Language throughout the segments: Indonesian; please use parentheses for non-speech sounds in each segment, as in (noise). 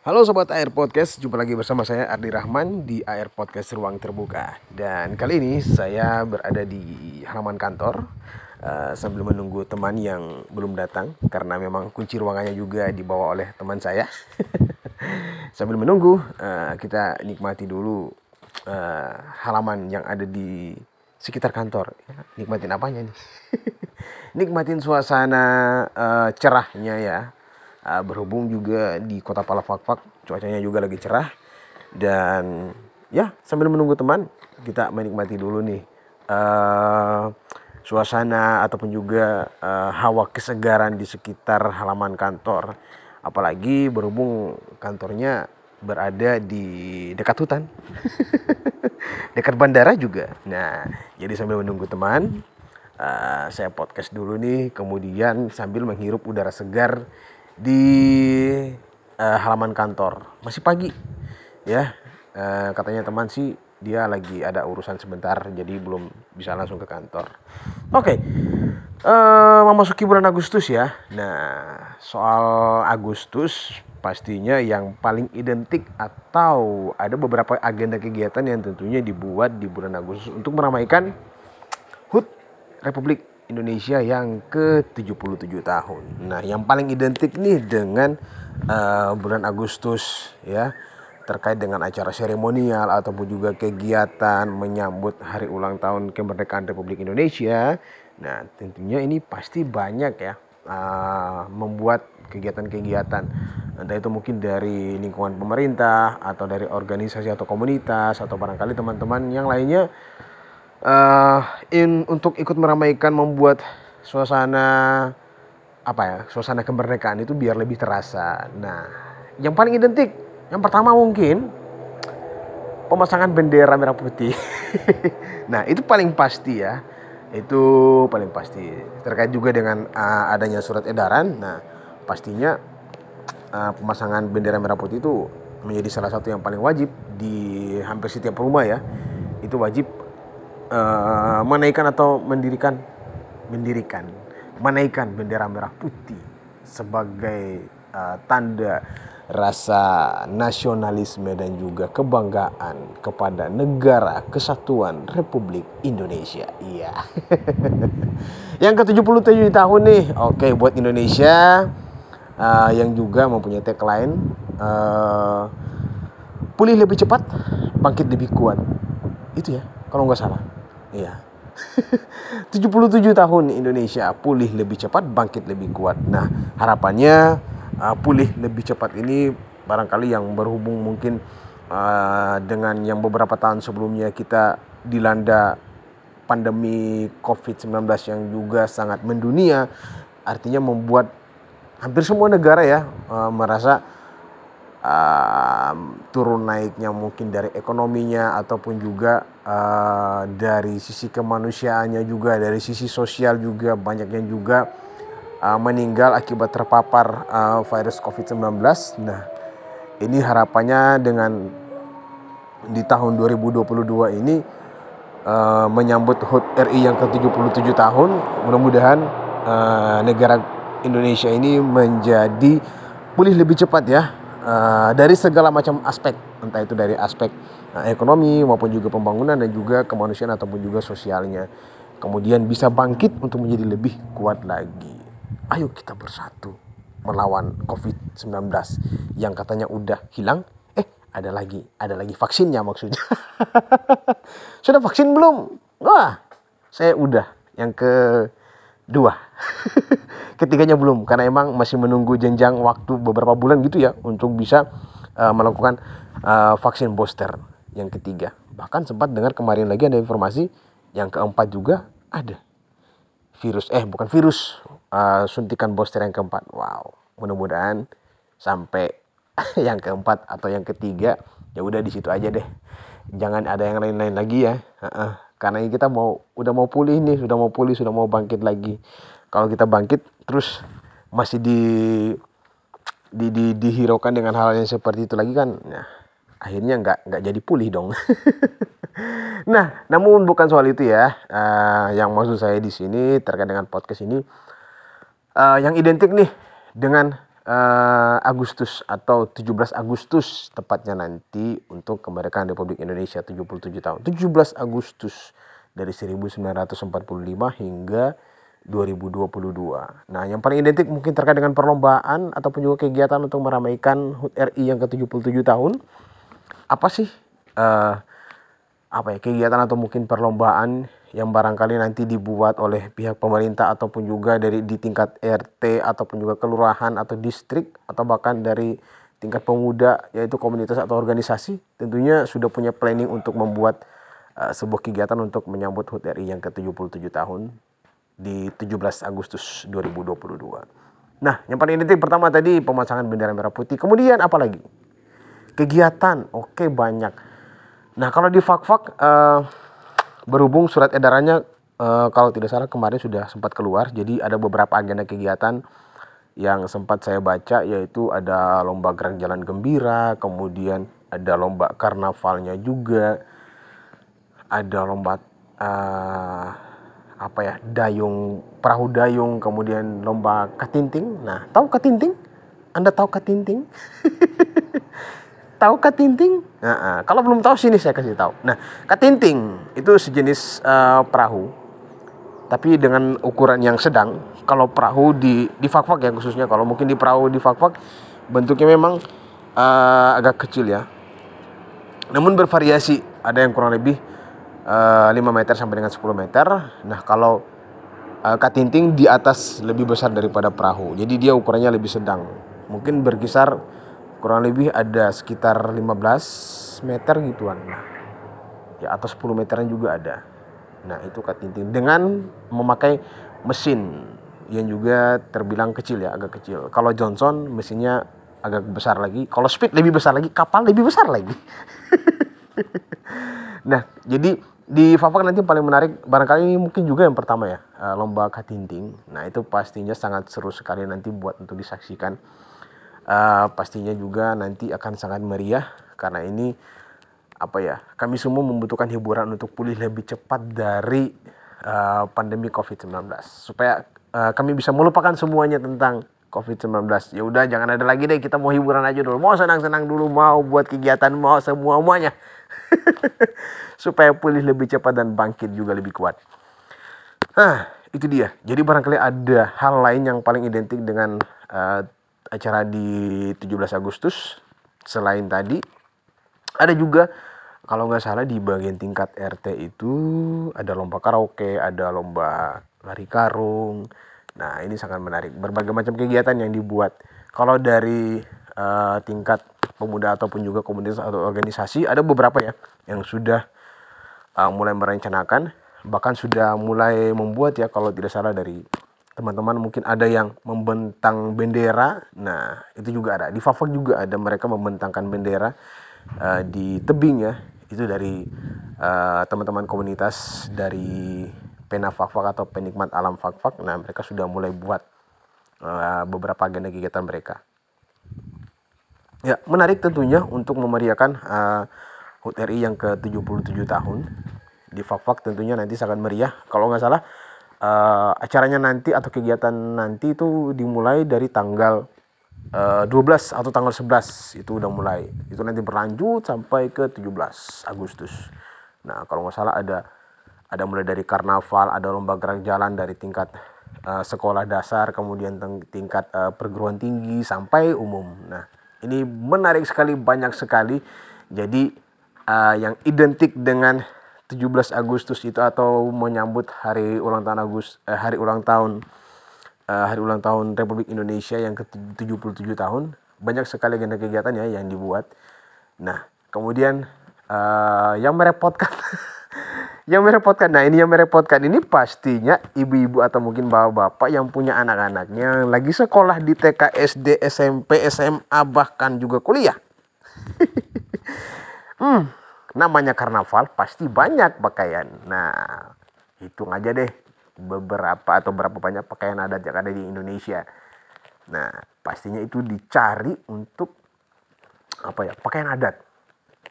Halo Sobat AR Podcast, jumpa lagi bersama saya Ardi Rahman di AR Podcast Ruang Terbuka. Dan kali ini saya berada di halaman kantor uh, Sambil menunggu teman yang belum datang Karena memang kunci ruangannya juga dibawa oleh teman saya. (laughs) Sambil menunggu, uh, kita nikmati dulu uh, halaman yang ada di sekitar kantor. Nikmatin apanya nih? (laughs) Nikmatin suasana uh, cerahnya ya uh, berhubung juga di kota Palafakfak cuacanya juga lagi cerah. Dan ya sambil menunggu teman kita menikmati dulu nih uh, suasana ataupun juga uh, hawa kesegaran di sekitar halaman kantor. Apalagi berhubung kantornya berada di dekat hutan. (laughs) Dekat bandara juga. Nah jadi sambil menunggu teman uh, saya podcast dulu nih. Kemudian sambil menghirup udara segar di uh, halaman kantor. Masih pagi, ya. Uh, katanya teman sih dia lagi ada urusan sebentar, jadi belum bisa langsung ke kantor. Oke, okay. uh, memasuki bulan Agustus ya. Nah, soal Agustus pastinya yang paling identik atau ada beberapa agenda kegiatan yang tentunya dibuat di bulan Agustus untuk meramaikan HUT Republik Indonesia yang ke-77 tahun. Nah, yang paling identik nih dengan uh, bulan Agustus ya terkait dengan acara seremonial ataupun juga kegiatan menyambut hari ulang tahun kemerdekaan Republik Indonesia. Nah, tentunya ini pasti banyak ya uh, membuat kegiatan-kegiatan entah itu mungkin dari lingkungan pemerintah atau dari organisasi atau komunitas atau barangkali teman-teman yang lainnya uh, in untuk ikut meramaikan membuat suasana apa ya suasana kemerdekaan itu biar lebih terasa. Nah, yang paling identik yang pertama mungkin pemasangan bendera merah putih. (laughs) nah, itu paling pasti ya. Itu paling pasti terkait juga dengan uh, adanya surat edaran. Nah, pastinya uh, pemasangan bendera merah putih itu menjadi salah satu yang paling wajib di hampir setiap rumah ya. Itu wajib uh, menaikkan atau mendirikan mendirikan menaikkan bendera merah putih sebagai uh, tanda rasa nasionalisme dan juga kebanggaan kepada negara kesatuan Republik Indonesia. Iya. (laughs) yang ke-77 tahun nih. Oke, buat Indonesia uh, yang juga mempunyai tagline uh, pulih lebih cepat, bangkit lebih kuat. Itu ya, kalau nggak salah. Iya. (laughs) 77 tahun Indonesia pulih lebih cepat, bangkit lebih kuat. Nah, harapannya uh, pulih lebih cepat ini barangkali yang berhubung mungkin uh, dengan yang beberapa tahun sebelumnya kita dilanda pandemi COVID-19 yang juga sangat mendunia, artinya membuat hampir semua negara ya uh, merasa uh, turun naiknya mungkin dari ekonominya ataupun juga uh, dari sisi kemanusiaannya juga dari sisi sosial juga banyaknya juga uh, meninggal akibat terpapar uh, virus COVID-19. Nah, ini harapannya dengan di tahun 2022 ini uh, menyambut HUT RI yang ke-77 tahun, mudah-mudahan uh, negara Indonesia ini menjadi pulih lebih cepat ya uh, dari segala macam aspek entah itu dari aspek uh, ekonomi maupun juga pembangunan dan juga kemanusiaan ataupun juga sosialnya kemudian bisa bangkit untuk menjadi lebih kuat lagi. Ayo kita bersatu melawan COVID-19 yang katanya udah hilang. Eh ada lagi ada lagi vaksinnya maksudnya. (laughs) Sudah vaksin belum? Wah saya udah yang ke dua (laughs) ketiganya belum karena emang masih menunggu jenjang waktu beberapa bulan gitu ya untuk bisa uh, melakukan uh, vaksin booster yang ketiga. Bahkan sempat dengar kemarin lagi ada informasi yang keempat juga ada. Virus eh bukan virus uh, suntikan booster yang keempat. Wow mudah-mudahan sampai (laughs) yang keempat atau yang ketiga ya udah di situ aja deh. Jangan ada yang lain-lain lagi ya. Uh -uh. karena kita mau udah mau pulih nih sudah mau pulih sudah mau bangkit lagi kalau kita bangkit terus masih di di, di dihiraukan dengan hal yang seperti itu lagi kan nah akhirnya nggak nggak jadi pulih dong (laughs) nah namun bukan soal itu ya uh, yang maksud saya di sini terkait dengan podcast ini uh, yang identik nih dengan uh, Agustus atau 17 Agustus tepatnya nanti untuk kemerdekaan Republik Indonesia 77 tahun. 17 Agustus dari 1945 hingga 2022. Nah, yang paling identik mungkin terkait dengan perlombaan ataupun juga kegiatan untuk meramaikan HUT RI yang ke-77 tahun. Apa sih uh, apa ya kegiatan atau mungkin perlombaan yang barangkali nanti dibuat oleh pihak pemerintah ataupun juga dari di tingkat RT ataupun juga kelurahan atau distrik atau bahkan dari tingkat pemuda yaitu komunitas atau organisasi tentunya sudah punya planning untuk membuat uh, sebuah kegiatan untuk menyambut HUT RI yang ke-77 tahun di 17 Agustus 2022. Nah, yang paling identik pertama tadi pemasangan bendera merah putih. Kemudian apa lagi? Kegiatan, oke banyak. Nah, kalau di fak-fak uh, berhubung surat edarannya uh, kalau tidak salah kemarin sudah sempat keluar jadi ada beberapa agenda kegiatan yang sempat saya baca yaitu ada lomba gerak jalan gembira kemudian ada lomba karnavalnya juga ada lomba uh, apa ya dayung perahu dayung kemudian lomba katinting nah tahu katinting anda tahu katinting (laughs) tahu katinting? Nah, kalau belum tahu sini saya kasih tahu. Nah, katinting itu sejenis uh, perahu, tapi dengan ukuran yang sedang. Kalau perahu di di fak-fak ya khususnya, kalau mungkin di perahu di fak-fak bentuknya memang uh, agak kecil ya. Namun bervariasi, ada yang kurang lebih uh, 5 meter sampai dengan 10 meter. Nah, kalau uh, katinting di atas lebih besar daripada perahu. Jadi dia ukurannya lebih sedang. Mungkin berkisar kurang lebih ada sekitar 15 meter gituan nah ya atau 10 meteran juga ada nah itu katinting dengan memakai mesin yang juga terbilang kecil ya agak kecil kalau Johnson mesinnya agak besar lagi kalau speed lebih besar lagi kapal lebih besar lagi (laughs) (laughs) nah jadi di Fafak nanti paling menarik barangkali ini mungkin juga yang pertama ya eh, lomba katinting. Nah itu pastinya sangat seru sekali nanti buat untuk disaksikan. Uh, pastinya juga nanti akan sangat meriah karena ini apa ya kami semua membutuhkan hiburan untuk pulih lebih cepat dari uh, pandemi COVID-19 supaya uh, kami bisa melupakan semuanya tentang COVID-19 ya udah jangan ada lagi deh kita mau hiburan aja dulu. Mau senang-senang dulu mau buat kegiatan mau semua semuanya (laughs) supaya pulih lebih cepat dan bangkit juga lebih kuat. Nah itu dia. Jadi barangkali ada hal lain yang paling identik dengan uh, acara di 17 Agustus. Selain tadi ada juga kalau nggak salah di bagian tingkat RT itu ada lomba karaoke, ada lomba lari karung. Nah ini sangat menarik. Berbagai macam kegiatan yang dibuat. Kalau dari uh, tingkat pemuda ataupun juga komunitas atau organisasi ada beberapa ya yang sudah uh, mulai merencanakan bahkan sudah mulai membuat ya kalau tidak salah dari teman-teman mungkin ada yang membentang bendera nah itu juga ada di Fafak juga ada mereka membentangkan bendera uh, di tebing ya itu dari uh, teman-teman komunitas dari pena Fafak atau penikmat alam Fafak nah mereka sudah mulai buat uh, beberapa agenda kegiatan mereka. Ya menarik tentunya untuk memeriahkan uh, HUT RI yang ke-77 tahun di Fafak tentunya nanti sangat meriah. Kalau nggak salah uh, acaranya nanti atau kegiatan nanti itu dimulai dari tanggal uh, eh, 12 atau tanggal 11 itu udah mulai. Itu nanti berlanjut sampai ke 17 Agustus. Nah kalau nggak salah ada ada mulai dari karnaval ada lomba gerak jalan dari tingkat uh, sekolah dasar kemudian tingkat uh, perguruan tinggi sampai umum nah ini menarik sekali banyak sekali jadi uh, yang identik dengan 17 Agustus itu atau menyambut hari ulang tahun Agus eh, hari ulang tahun eh, hari ulang tahun Republik Indonesia yang ke-77 tahun banyak sekali agenda kegiatan ya yang dibuat. Nah, kemudian eh, yang merepotkan (laughs) yang merepotkan. Nah, ini yang merepotkan ini pastinya ibu-ibu atau mungkin bapak-bapak yang punya anak-anaknya yang lagi sekolah di TK, SD, SMP, SMA bahkan juga kuliah. (laughs) hmm, namanya karnaval pasti banyak pakaian. Nah, hitung aja deh beberapa atau berapa banyak pakaian adat yang ada di Indonesia. Nah, pastinya itu dicari untuk apa ya? Pakaian adat.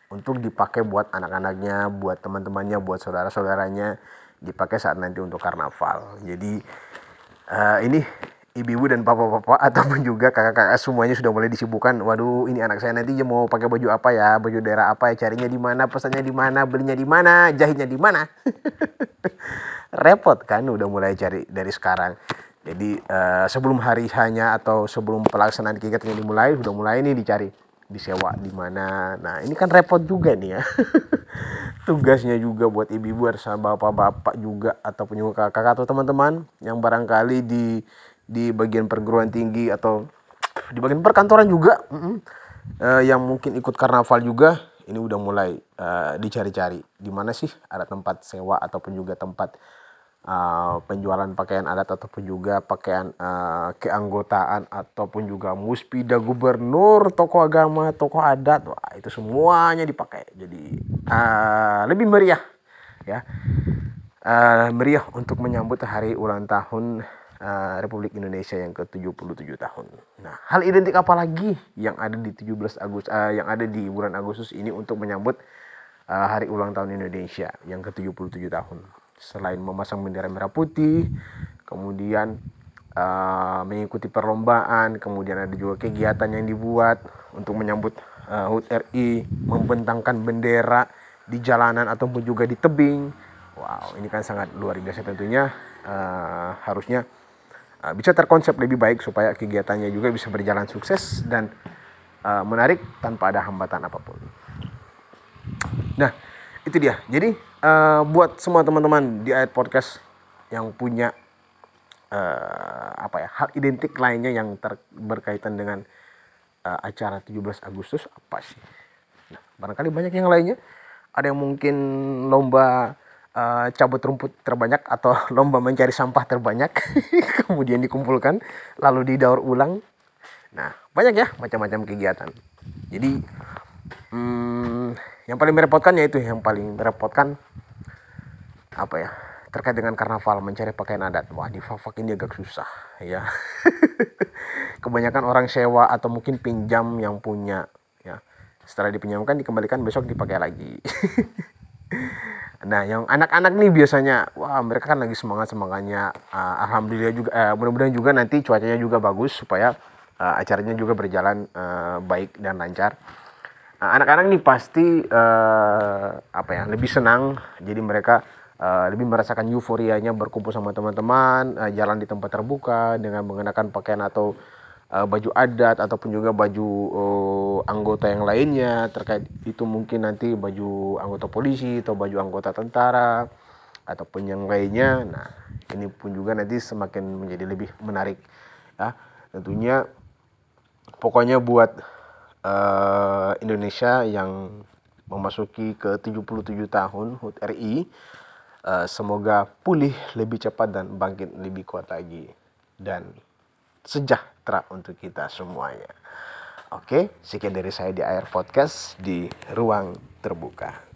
Untuk dipakai buat anak-anaknya, buat teman-temannya, buat saudara-saudaranya, dipakai saat nanti untuk karnaval. Jadi uh, ini ibu-ibu dan bapak-bapak (laughs) ataupun juga kakak-kakak semuanya sudah mulai disibukkan. Waduh, ini anak saya nanti mau pakai baju apa ya? Baju daerah apa ya? Carinya di mana? Pesannya di mana? Belinya di mana? Jahitnya di mana? (laughs) Repot kan udah mulai cari dari sekarang. Jadi uh, sebelum hari hanya atau sebelum pelaksanaan kegiatannya dimulai, sudah mulai ini dicari disewa di mana. Nah, ini kan repot juga nih ya. (laughs) Tugasnya juga buat ibu-ibu sama bapak-bapak juga ataupun juga kakak atau teman-teman yang barangkali di di bagian perguruan tinggi atau di bagian perkantoran juga mm -mm, uh, yang mungkin ikut karnaval juga ini udah mulai uh, dicari-cari di mana sih ada tempat sewa ataupun juga tempat uh, penjualan pakaian adat ataupun juga pakaian uh, keanggotaan ataupun juga muspida gubernur tokoh agama tokoh adat wah itu semuanya dipakai jadi uh, lebih meriah ya uh, meriah untuk menyambut hari ulang tahun uh, Republik Indonesia yang ke-77 tahun. Nah, hal identik apa lagi yang ada di 17 Agustus uh, yang ada di bulan Agustus ini untuk menyambut uh, hari ulang tahun Indonesia yang ke-77 tahun? Selain memasang bendera merah putih, kemudian uh, mengikuti perlombaan, kemudian ada juga kegiatan yang dibuat untuk menyambut uh, HUT RI, membentangkan bendera di jalanan ataupun juga di tebing. Wow, ini kan sangat luar biasa tentunya. Uh, harusnya uh, bisa terkonsep lebih baik supaya kegiatannya juga bisa berjalan sukses dan uh, menarik tanpa ada hambatan apa pun. Nah, itu dia. Jadi uh, buat semua teman-teman di ayat podcast yang punya uh, apa ya hal identik lainnya yang ter berkaitan dengan uh, acara 17 Agustus apa sih? Nah, barangkali banyak yang lainnya. Ada yang mungkin lomba uh, cabut rumput terbanyak atau (laughs) lomba mencari sampah terbanyak (laughs) kemudian dikumpulkan lalu didaur ulang. Nah, banyak ya macam-macam kegiatan. Jadi hmm, yang paling merepotkan yaitu yang paling merepotkan apa ya terkait dengan karnaval mencari pakaian adat. Wah di Fafak ini agak susah ya. (laughs) Kebanyakan orang sewa atau mungkin pinjam yang punya ya. Setelah dipinjamkan dikembalikan besok dipakai lagi. (laughs) Nah yang anak-anak nih biasanya wah mereka kan lagi semangat semangatnya uh, alhamdulillah juga uh, mudah-mudahan juga nanti cuacanya juga bagus supaya uh, acaranya juga berjalan uh, baik dan lancar anak-anak nih pasti uh, apa ya lebih senang. Jadi mereka uh, lebih merasakan euforianya berkumpul sama teman-teman uh, jalan di tempat terbuka dengan mengenakan pakaian atau uh, baju adat ataupun juga baju uh, anggota yang lainnya. Terkait itu mungkin nanti baju anggota polisi atau baju anggota tentara ataupun yang lainnya. Nah ini pun juga nanti semakin menjadi lebih menarik ya. Tentunya pokoknya buat uh, Indonesia yang memasuki ke 77 tahun HUT RI uh, eh, semoga pulih lebih cepat dan bangkit lebih kuat lagi dan sejahtera untuk kita semuanya. Oke, sekian dari saya di Air Podcast di Ruang Terbuka.